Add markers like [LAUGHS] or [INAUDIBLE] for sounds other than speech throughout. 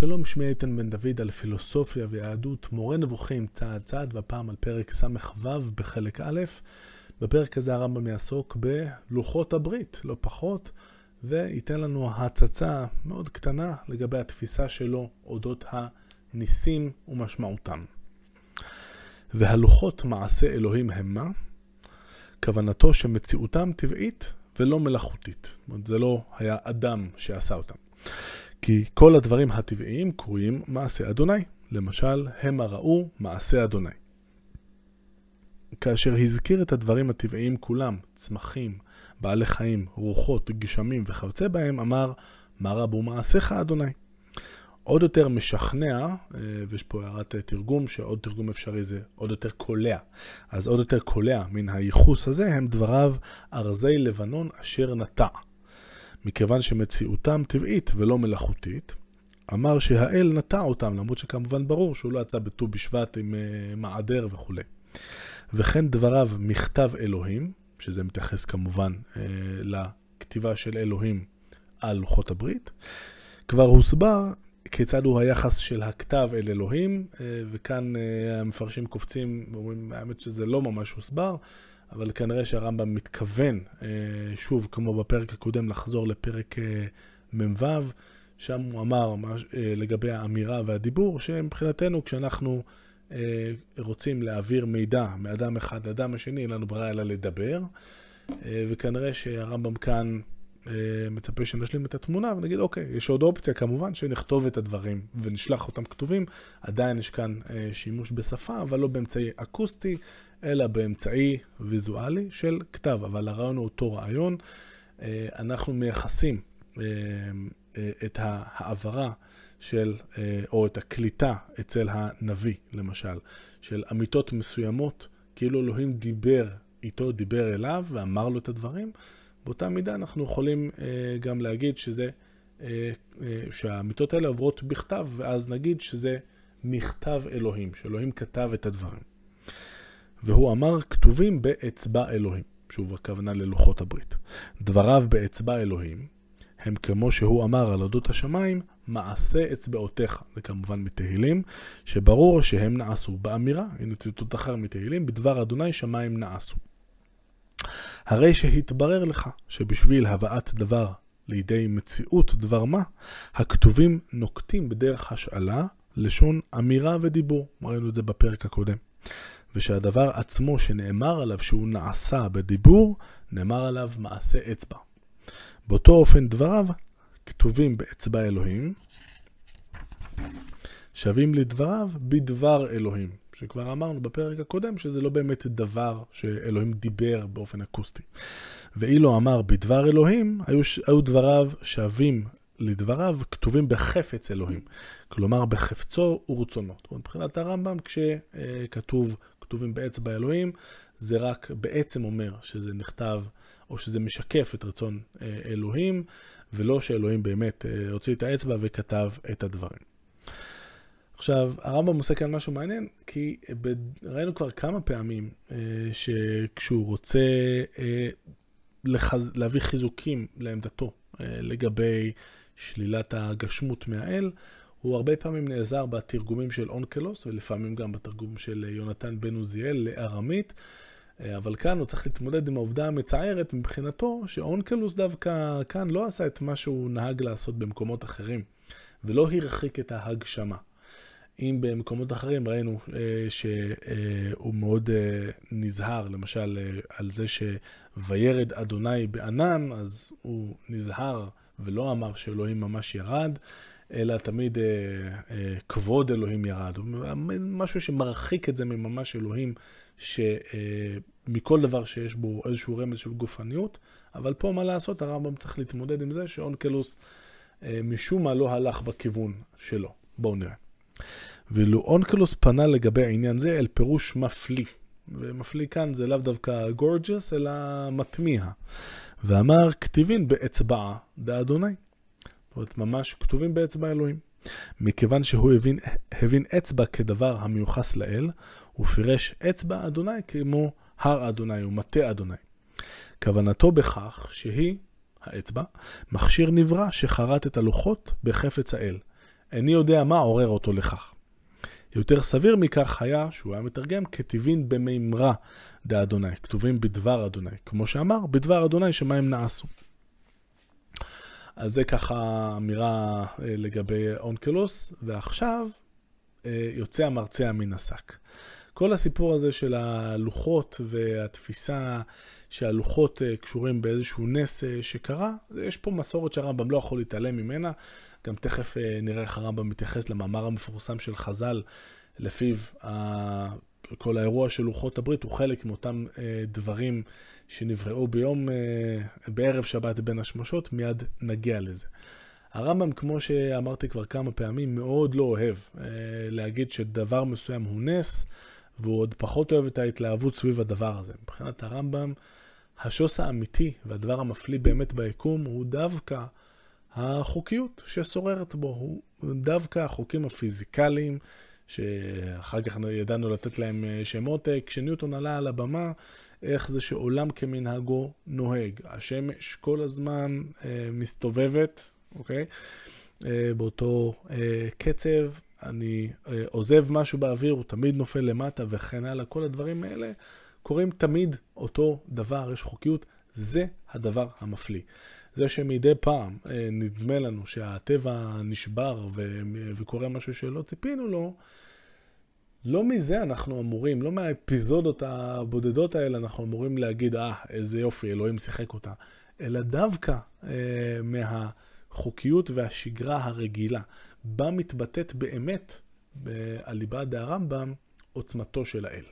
שלום, שמי איתן בן דוד על פילוסופיה ויהדות, מורה נבוכים צעד צעד, והפעם על פרק ס"ו בחלק א'. בפרק הזה הרמב"ם יעסוק בלוחות הברית, לא פחות, וייתן לנו הצצה מאוד קטנה לגבי התפיסה שלו אודות הניסים ומשמעותם. והלוחות מעשה אלוהים המה, כוונתו שמציאותם טבעית ולא מלאכותית. זאת אומרת, זה לא היה אדם שעשה אותם. כי כל הדברים הטבעיים קרויים מעשה אדוני. למשל, המה ראו מעשה אדוני. כאשר הזכיר את הדברים הטבעיים כולם, צמחים, בעלי חיים, רוחות, גשמים וכיוצא בהם, אמר, מה רבו מעשיך אדוני. עוד יותר משכנע, אה, ויש פה הערת תרגום, שעוד תרגום אפשרי זה עוד יותר קולע. אז עוד יותר קולע מן הייחוס הזה הם דבריו ארזי לבנון אשר נטע. מכיוון שמציאותם טבעית ולא מלאכותית, אמר שהאל נטע אותם, למרות שכמובן ברור שהוא לא יצא בט"ו בשבט עם uh, מעדר וכולי. וכן דבריו מכתב אלוהים, שזה מתייחס כמובן uh, לכתיבה של אלוהים על לוחות הברית, כבר הוסבר כיצד הוא היחס של הכתב אל אלוהים, uh, וכאן המפרשים קופצים ואומרים, האמת שזה לא ממש הוסבר. אבל כנראה שהרמב"ם מתכוון, אה, שוב, כמו בפרק הקודם, לחזור לפרק אה, מ"ו, שם הוא אמר אה, לגבי האמירה והדיבור, שמבחינתנו כשאנחנו רוצים להעביר מידע מאדם אחד לאדם השני, אין לנו ברירה אלא לדבר, וכנראה שהרמב"ם כאן מצפה שנשלים את התמונה ונגיד, אוקיי, יש עוד אופציה כמובן שנכתוב את הדברים ונשלח אותם כתובים. עדיין יש כאן שימוש בשפה, אבל לא באמצעי אקוסטי, אלא באמצעי ויזואלי של כתב. אבל הרעיון הוא אותו רעיון. אנחנו מייחסים את ההעברה של, או את הקליטה אצל הנביא, למשל, של אמיתות מסוימות, כאילו אלוהים דיבר איתו, דיבר אליו ואמר לו את הדברים. באותה מידה אנחנו יכולים אה, גם להגיד שזה, אה, אה, שהאמיתות האלה עוברות בכתב, ואז נגיד שזה מכתב אלוהים, שאלוהים כתב את הדברים. והוא אמר, כתובים באצבע אלוהים. שוב, הכוונה ללוחות הברית. דבריו באצבע אלוהים הם כמו שהוא אמר על אודות השמיים, מעשה אצבעותיך. זה כמובן מתהילים, שברור שהם נעשו באמירה. הנה ציטוט אחר מתהילים, בדבר אדוני שמיים נעשו. הרי שהתברר לך שבשביל הבאת דבר לידי מציאות דבר מה, הכתובים נוקטים בדרך השאלה, לשון אמירה ודיבור. ראינו את זה בפרק הקודם. ושהדבר עצמו שנאמר עליו שהוא נעשה בדיבור, נאמר עליו מעשה אצבע. באותו אופן דבריו כתובים באצבע אלוהים, שווים לדבריו בדבר אלוהים. שכבר אמרנו בפרק הקודם שזה לא באמת דבר שאלוהים דיבר באופן אקוסטי. ואילו אמר בדבר אלוהים, היו, היו דבריו שווים לדבריו כתובים בחפץ אלוהים. כלומר בחפצו ורצונו. מבחינת הרמב"ם, כשכתוב, כתובים באצבע אלוהים, זה רק בעצם אומר שזה נכתב, או שזה משקף את רצון אה, אלוהים, ולא שאלוהים באמת אה, הוציא את האצבע וכתב את הדברים. עכשיו, הרמב"ם עושה כאן משהו מעניין, כי ראינו כבר כמה פעמים אה, שכשהוא רוצה לחז... להביא חיזוקים לעמדתו לגבי שלילת הגשמות מהאל, הוא הרבה פעמים נעזר בתרגומים של אונקלוס, ולפעמים גם בתרגום של יונתן בן עוזיאל לארמית. אבל כאן הוא צריך להתמודד עם העובדה המצערת מבחינתו, שאונקלוס דווקא כאן לא עשה את מה שהוא נהג לעשות במקומות אחרים, ולא הרחיק את ההגשמה. אם במקומות אחרים ראינו אה, שהוא מאוד אה, נזהר, למשל אה, על זה שוירד אדוני בענן, אז הוא נזהר ולא אמר שאלוהים ממש ירד, אלא תמיד כבוד אלוהים ירד. משהו שמרחיק את זה מממש אלוהים, שמכל דבר שיש בו איזשהו רמז של גופניות, אבל פה מה לעשות, הרמב"ם צריך להתמודד עם זה שאונקלוס משום מה לא הלך בכיוון שלו. בואו נראה. ואילו אונקלוס פנה לגבי העניין זה אל פירוש מפליא. ומפליא כאן זה לאו דווקא גורג'ס, אלא מטמיע. ואמר, כתיבין באצבעה דאדוני. זאת אומרת, ממש כתובים באצבע אלוהים. מכיוון שהוא הבין, הבין אצבע כדבר המיוחס לאל, הוא פירש אצבע אדוני כמו הר אדוני ומטה אדוני. כוונתו בכך שהיא, האצבע, מכשיר נברא שחרט את הלוחות בחפץ האל. איני יודע מה עורר אותו לכך. יותר סביר מכך היה שהוא היה מתרגם כטבעין במימרה דאדוני, כתובים בדבר אדוני, כמו שאמר, בדבר אדוני שמים נעשו. אז זה ככה אמירה אה, לגבי אונקלוס, ועכשיו אה, יוצא המרצע מן השק. כל הסיפור הזה של הלוחות והתפיסה שהלוחות אה, קשורים באיזשהו נס שקרה, יש פה מסורת שהרמב"ם לא יכול להתעלם ממנה. גם תכף נראה איך הרמב"ם מתייחס למאמר המפורסם של חז"ל, לפיו כל האירוע של לוחות הברית הוא חלק מאותם דברים שנבראו ביום, בערב שבת בין השמשות, מיד נגיע לזה. הרמב"ם, כמו שאמרתי כבר כמה פעמים, מאוד לא אוהב אה, להגיד שדבר מסוים הוא נס, והוא עוד פחות אוהב את ההתלהבות סביב הדבר הזה. מבחינת הרמב"ם, השוס האמיתי והדבר המפליא באמת ביקום הוא דווקא החוקיות ששוררת בו, הוא דווקא החוקים הפיזיקליים, שאחר כך ידענו לתת להם אה, שמות. אה, כשניוטון עלה על הבמה, איך זה שעולם כמנהגו נוהג. השמש כל הזמן אה, מסתובבת, אוקיי? אה, באותו אה, קצב, אני אה, עוזב משהו באוויר, הוא תמיד נופל למטה וכן הלאה. כל הדברים האלה קורים תמיד אותו דבר, יש חוקיות. זה הדבר המפליא. זה שמדי פעם נדמה לנו שהטבע נשבר וקורה משהו שלא ציפינו לו, לא מזה אנחנו אמורים, לא מהאפיזודות הבודדות האלה אנחנו אמורים להגיד, אה, איזה יופי, אלוהים שיחק אותה, אלא דווקא אה, מה... החוקיות והשגרה הרגילה, בה מתבטאת באמת, באליבא דהרמב"ם, עוצמתו של האל.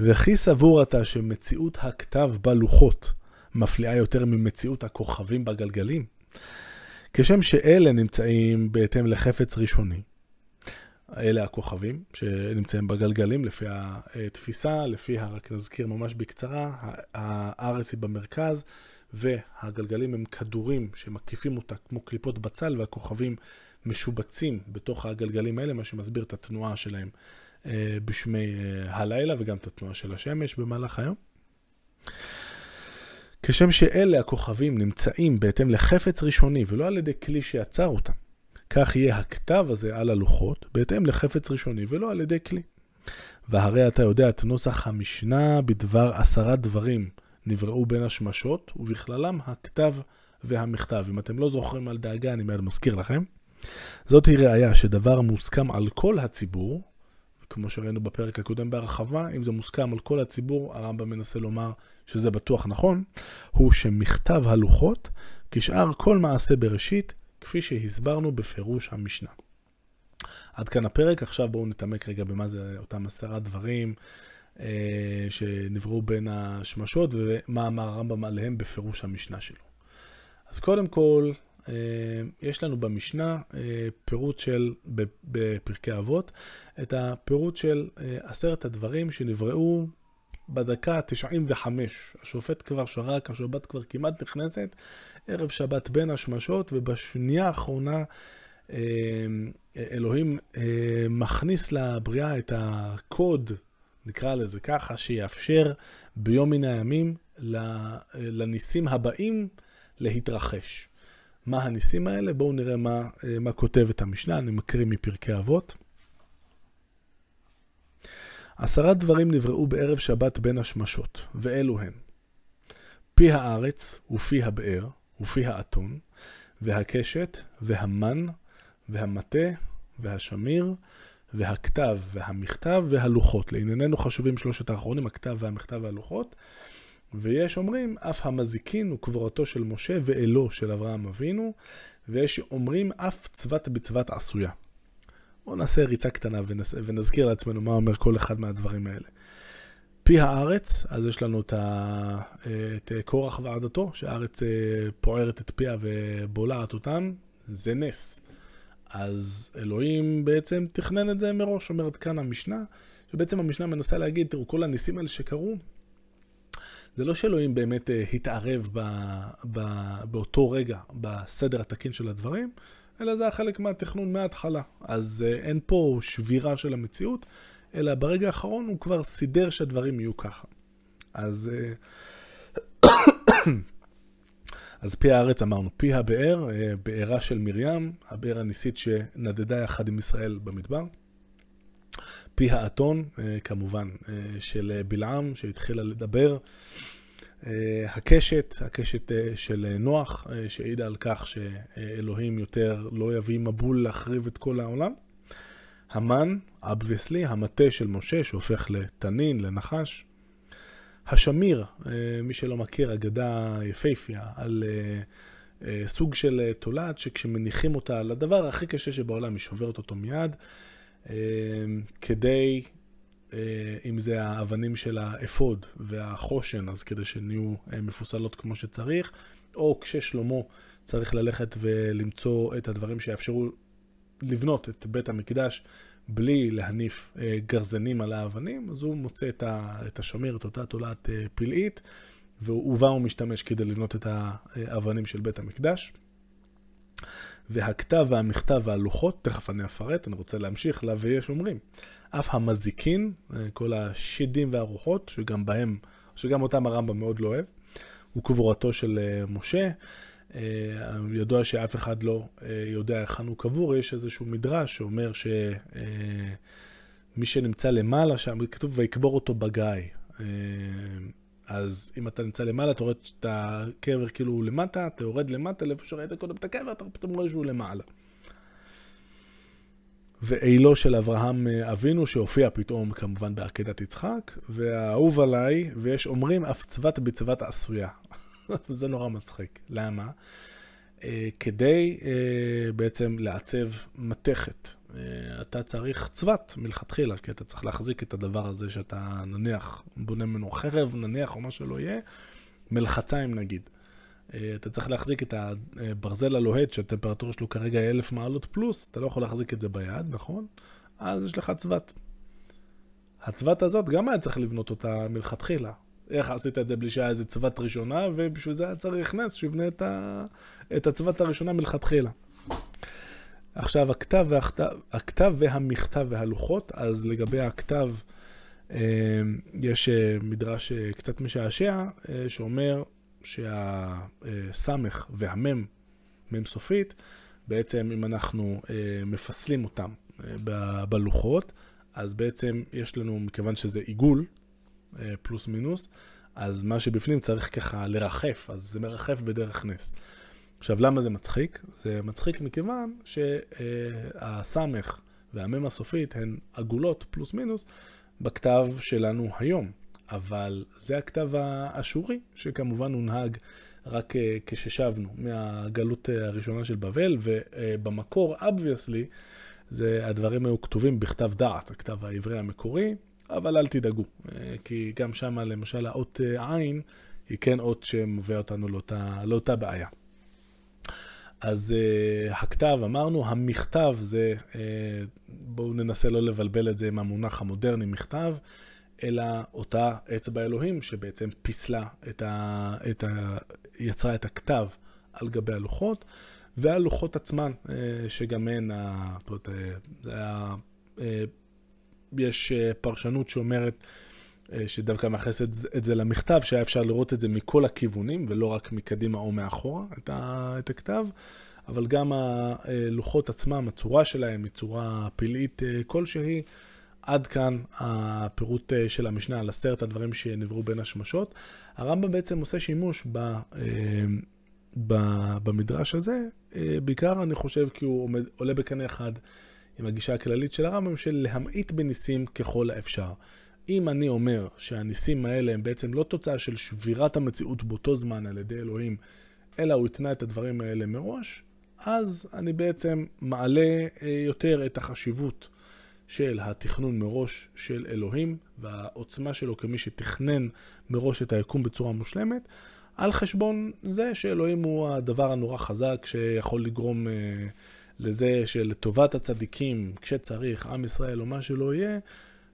וכי סבור אתה שמציאות הכתב בלוחות מפליאה יותר ממציאות הכוכבים בגלגלים? כשם שאלה נמצאים בהתאם לחפץ ראשוני, אלה הכוכבים שנמצאים בגלגלים לפי התפיסה, לפי, רק נזכיר ממש בקצרה, הארץ היא במרכז, והגלגלים הם כדורים שמקיפים אותה כמו קליפות בצל, והכוכבים משובצים בתוך הגלגלים האלה, מה שמסביר את התנועה שלהם אה, בשמי אה, הלילה וגם את התנועה של השמש במהלך היום. כשם שאלה הכוכבים נמצאים בהתאם לחפץ ראשוני ולא על ידי כלי שיצר אותם, כך יהיה הכתב הזה על הלוחות בהתאם לחפץ ראשוני ולא על ידי כלי. והרי אתה יודע את נוסח המשנה בדבר עשרה דברים נבראו בין השמשות, ובכללם הכתב והמכתב. אם אתם לא זוכרים על דאגה, אני מיד מזכיר לכם. זאת היא ראיה שדבר מוסכם על כל הציבור, כמו שראינו בפרק הקודם בהרחבה, אם זה מוסכם על כל הציבור, הרמב"ם מנסה לומר שזה בטוח נכון, הוא שמכתב הלוחות כשאר כל מעשה בראשית, כפי שהסברנו בפירוש המשנה. עד כאן הפרק, עכשיו בואו נתעמק רגע במה זה אותם עשרה דברים, אה, שנבראו בין השמשות ומה אמר הרמב"ם עליהם בפירוש המשנה שלו. אז קודם כל, יש לנו במשנה אה, פירוט של, בפרקי אבות, את הפירוט של עשרת הדברים שנבראו בדקה ה-95. השופט כבר שרק, השבת כבר כמעט נכנסת, ערב שבת בין השמשות, ובשנייה האחרונה אלוהים מכניס לבריאה את הקוד נקרא לזה ככה, שיאפשר ביום מן הימים לניסים הבאים להתרחש. מה הניסים האלה? בואו נראה מה, מה כותבת המשנה, אני מקריא מפרקי אבות. עשרה דברים נבראו בערב שבת בין השמשות, ואלו הן פי הארץ ופי הבאר ופי האתון, והקשת והמן והמטה והשמיר והכתב והמכתב והלוחות. לענייננו חשובים שלושת האחרונים, הכתב והמכתב והלוחות. ויש אומרים, אף המזיקין הוא קבורתו של משה ואלו של אברהם אבינו, ויש אומרים, אף צבת בצבת עשויה. בואו נעשה ריצה קטנה ונז... ונזכיר לעצמנו מה אומר כל אחד מהדברים האלה. פי הארץ, אז יש לנו את, ה... את קורח ועדתו, שהארץ אה, פוערת את פיה ובולעת אותם, זה נס. אז אלוהים בעצם תכנן את זה מראש, אומרת כאן המשנה, שבעצם המשנה מנסה להגיד, תראו, כל הניסים האלה שקרו, זה לא שאלוהים באמת אה, התערב ב, ב, באותו רגע בסדר התקין של הדברים, אלא זה היה חלק מהתכנון מההתחלה. אז אה, אין פה שבירה של המציאות, אלא ברגע האחרון הוא כבר סידר שהדברים יהיו ככה. אז, אה, [COUGHS] אז פי הארץ אמרנו, פי הבאר, בארה של מרים, הבאר הניסית שנדדה יחד עם ישראל במדבר. פי האתון, כמובן, של בלעם, שהתחילה לדבר. הקשת, הקשת של נוח, שהעידה על כך שאלוהים יותר לא יביא מבול להחריב את כל העולם. המן, אבוויסלי, המטה של משה שהופך לתנין, לנחש. השמיר, מי שלא מכיר, אגדה יפייפיה על סוג של תולעת שכשמניחים אותה על הדבר הכי קשה שבעולם, היא שוברת אותו מיד, כדי אה, אם זה האבנים של האפוד והחושן, אז כדי שהן יהיו אה, מפוסלות כמו שצריך, או כששלמה צריך ללכת ולמצוא את הדברים שיאפשרו לבנות את בית המקדש בלי להניף אה, גרזנים על האבנים, אז הוא מוצא את השמיר, את אותה תולעת פלאית, ובה הוא משתמש כדי לבנות את האבנים של בית המקדש. והכתב והמכתב והלוחות, תכף אני אפרט, אני רוצה להמשיך לה, ויש אומרים. אף המזיקין, אה, כל השדים והרוחות, שגם בהם, שגם אותם הרמב"ם מאוד לא אוהב, הוא קבורתו של אה, משה. אה, ידוע שאף אחד לא יודע היכן הוא קבור, יש איזשהו מדרש שאומר שמי שנמצא למעלה שם, כתוב ויקבור אותו בגיא. אז אם אתה נמצא למעלה, אתה רואה את הקבר כאילו למטה, אתה יורד למטה, לאיפה שראית קודם את הקבר, אתה פתאום רואה שהוא למעלה. ואילו של אברהם אה, אבינו, שהופיע פתאום כמובן בעקדת יצחק, והאהוב עליי, ויש אומרים אף צבת בצבת עשויה. [LAUGHS] זה נורא מצחיק. למה? אה, כדי אה, בעצם לעצב מתכת. אתה צריך צבת מלכתחילה, כי אתה צריך להחזיק את הדבר הזה שאתה נניח בונה ממנו חרב, נניח, או מה שלא יהיה, מלחציים נגיד. אה, אתה צריך להחזיק את הברזל הלוהט שהטמפרטורה שלו כרגע אלף מעלות פלוס, אתה לא יכול להחזיק את זה ביד, נכון? אז יש לך צבת. הצבת הזאת גם היה צריך לבנות אותה מלכתחילה. איך עשית את זה בלי שהיה איזה צבת ראשונה, ובשביל זה היה צריך נס שיבנה את, ה... את הצבת הראשונה מלכתחילה. עכשיו, הכתב, והכתב, הכתב והמכתב והלוחות, אז לגבי הכתב, אה, יש אה, מדרש קצת משעשע, שאומר שהסמך והמם, מם סופית, בעצם אם אנחנו אה, מפסלים אותם אה, בלוחות, אז בעצם יש לנו, מכיוון שזה עיגול, אה, פלוס מינוס, אז מה שבפנים צריך ככה לרחף, אז זה מרחף בדרך נס. עכשיו, למה זה מצחיק? זה מצחיק מכיוון שהסמך והמם הסופית הן עגולות פלוס מינוס בכתב שלנו היום. אבל זה הכתב האשורי, שכמובן הונהג רק אה, כששבנו מהגלות הראשונה של בבל, ובמקור, obviously, זה, הדברים היו כתובים בכתב דעת, הכתב העברי המקורי, אבל אל תדאגו, אה, כי גם שם למשל האות עין היא כן אות שמובא אותנו לאותה, לאותה בעיה. אז uh, הכתב, אמרנו, המכתב זה, uh, בואו ננסה לא לבלבל את זה עם המונח המודרני, מכתב. אלא אותה אצבע אלוהים שבעצם פיסלה את ה... את ה... יצרה את הכתב על גבי הלוחות, והלוחות עצמן, אה, שגם הן, אה, אה, יש פרשנות שאומרת שדווקא מייחס את זה למכתב, שהיה אפשר לראות את זה מכל הכיוונים, ולא רק מקדימה או מאחורה, את, ה... את הכתב. אבל גם הלוחות עצמם, הצורה שלהם היא צורה פלאית כלשהי. עד כאן הפירוט אה, של המשנה על עשרת הדברים שנבראו בין השמשות. הרמב"ם בעצם עושה שימוש ב, אה, ב, במדרש הזה, אה, בעיקר אני חושב כי הוא עומד, עולה בקנה אחד עם הגישה הכללית של הרמב"ם של להמעיט בניסים ככל האפשר. אם אני אומר שהניסים האלה הם בעצם לא תוצאה של שבירת המציאות באותו זמן על ידי אלוהים, אלא הוא התנה את הדברים האלה מראש, אז אני בעצם מעלה יותר את החשיבות של התכנון מראש של אלוהים והעוצמה שלו כמי שתכנן מראש את היקום בצורה מושלמת, על חשבון זה שאלוהים הוא הדבר הנורא חזק שיכול לגרום uh, לזה שלטובת הצדיקים, כשצריך, עם ישראל או מה שלא יהיה,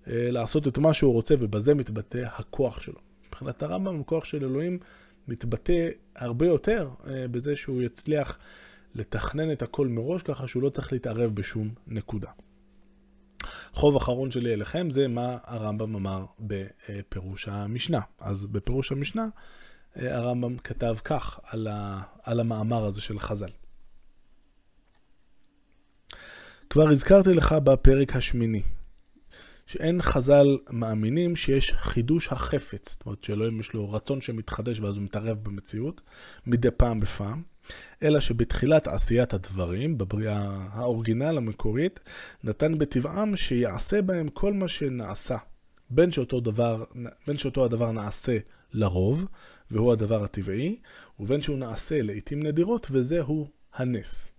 לעשות את מה שהוא רוצה ובזה מתבטא הכוח שלו. מבחינת הרמב"ם, הכוח של אלוהים מתבטא הרבה יותר uh, בזה שהוא יצליח לתכנן את הכל מראש ככה שהוא לא צריך להתערב בשום נקודה. חוב אחרון שלי אליכם זה מה הרמב"ם אמר בפירוש המשנה. אז בפירוש המשנה הרמב"ם כתב כך על, ה, על המאמר הזה של חז"ל. כבר הזכרתי לך בפרק השמיני, שאין חז"ל מאמינים שיש חידוש החפץ, זאת אומרת שאלוהים יש לו רצון שמתחדש ואז הוא מתערב במציאות, מדי פעם בפעם, אלא שבתחילת עשיית הדברים, בבריאה האורגינל המקורית, נתן בטבעם שיעשה בהם כל מה שנעשה, בין שאותו, דבר, בין שאותו הדבר נעשה לרוב, והוא הדבר הטבעי, ובין שהוא נעשה לעיתים נדירות, וזהו הנס.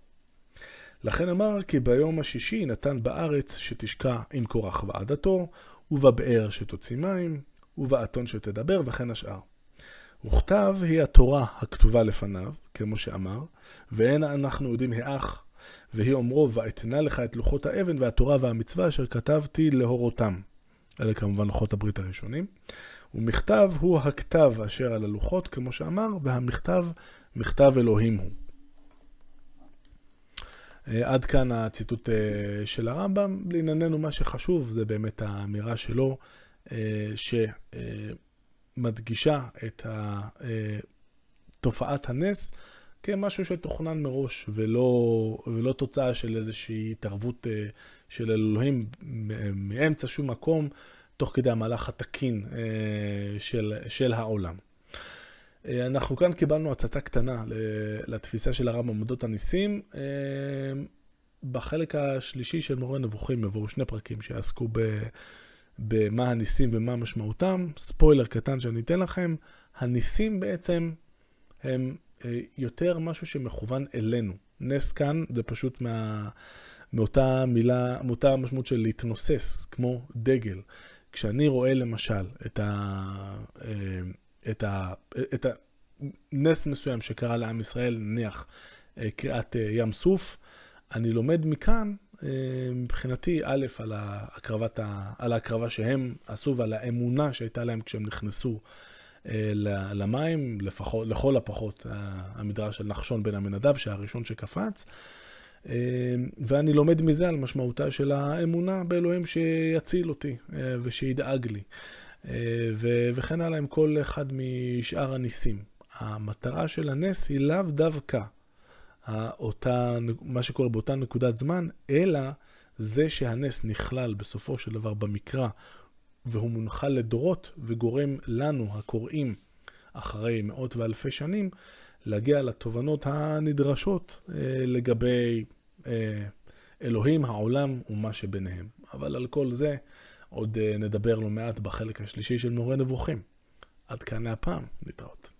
לכן אמר כי ביום השישי נתן בארץ שתשקע עם קורח ועדתו, ובבאר שתוציא מים, ובאתון שתדבר, וכן השאר. וכתב היא התורה הכתובה לפניו, כמו שאמר, ואין אנחנו יודעים האח, והיא אומרו, ואתנה לך את לוחות האבן והתורה והמצווה אשר כתבתי להורותם. אלה כמובן לוחות הברית הראשונים. ומכתב הוא הכתב אשר על הלוחות, כמו שאמר, והמכתב, מכתב אלוהים הוא. אה, עד כאן הציטוט אה, של הרמב"ם. לענייננו, מה שחשוב זה באמת האמירה שלו, אה, שמדגישה את תופעת הנס כמשהו שתוכנן מראש, ולא, ולא תוצאה של איזושהי התערבות של אלוהים מאמצע שום מקום, תוך כדי המהלך התקין של, של העולם. אה, אנחנו כאן קיבלנו הצצה קטנה לתפיסה של הרמב"ם עמודות הניסים. אה, בחלק השלישי של מורה נבוכים יבואו שני פרקים שיעסקו. במה הניסים ומה משמעותם. ספוילר קטן שאני אתן לכם, הניסים בעצם הם אה, יותר משהו שמכוון אלינו. נס כאן זה פשוט מה, מאותה מילה, מאותה משמעות של להתנוסס, כמו דגל. כשאני רואה למשל את ה... את, ה, את הנס מסוים שקרה לעם ישראל, נניח אה, קריאת אה, ים סוף, אני לומד מכאן, אה, מבחינתי, א', על, ההקרבת, על ההקרבה שהם עשו ועל האמונה שהייתה להם כשהם נכנסו למים, לפחות, לכל הפחות המדרש של נחשון בן המנדב, שהראשון שקפץ. ואני לומד מזה על משמעותה של האמונה באלוהים שיציל אותי ושידאג לי. וכן הלאה עם כל אחד משאר הניסים. המטרה של הנס היא לאו דווקא אותה, מה שקורה באותה נקודת זמן, אלא זה שהנס נכלל בסופו של דבר במקרא והוא מונחל לדורות וגורם לנו, הקוראים, אחרי מאות ואלפי שנים, להגיע לתובנות הנדרשות אה, לגבי אה, אלוהים, העולם ומה שביניהם. אבל על כל זה עוד אה, נדבר לא מעט בחלק השלישי של מורה נבוכים. עד כאן להפעם, להתראות.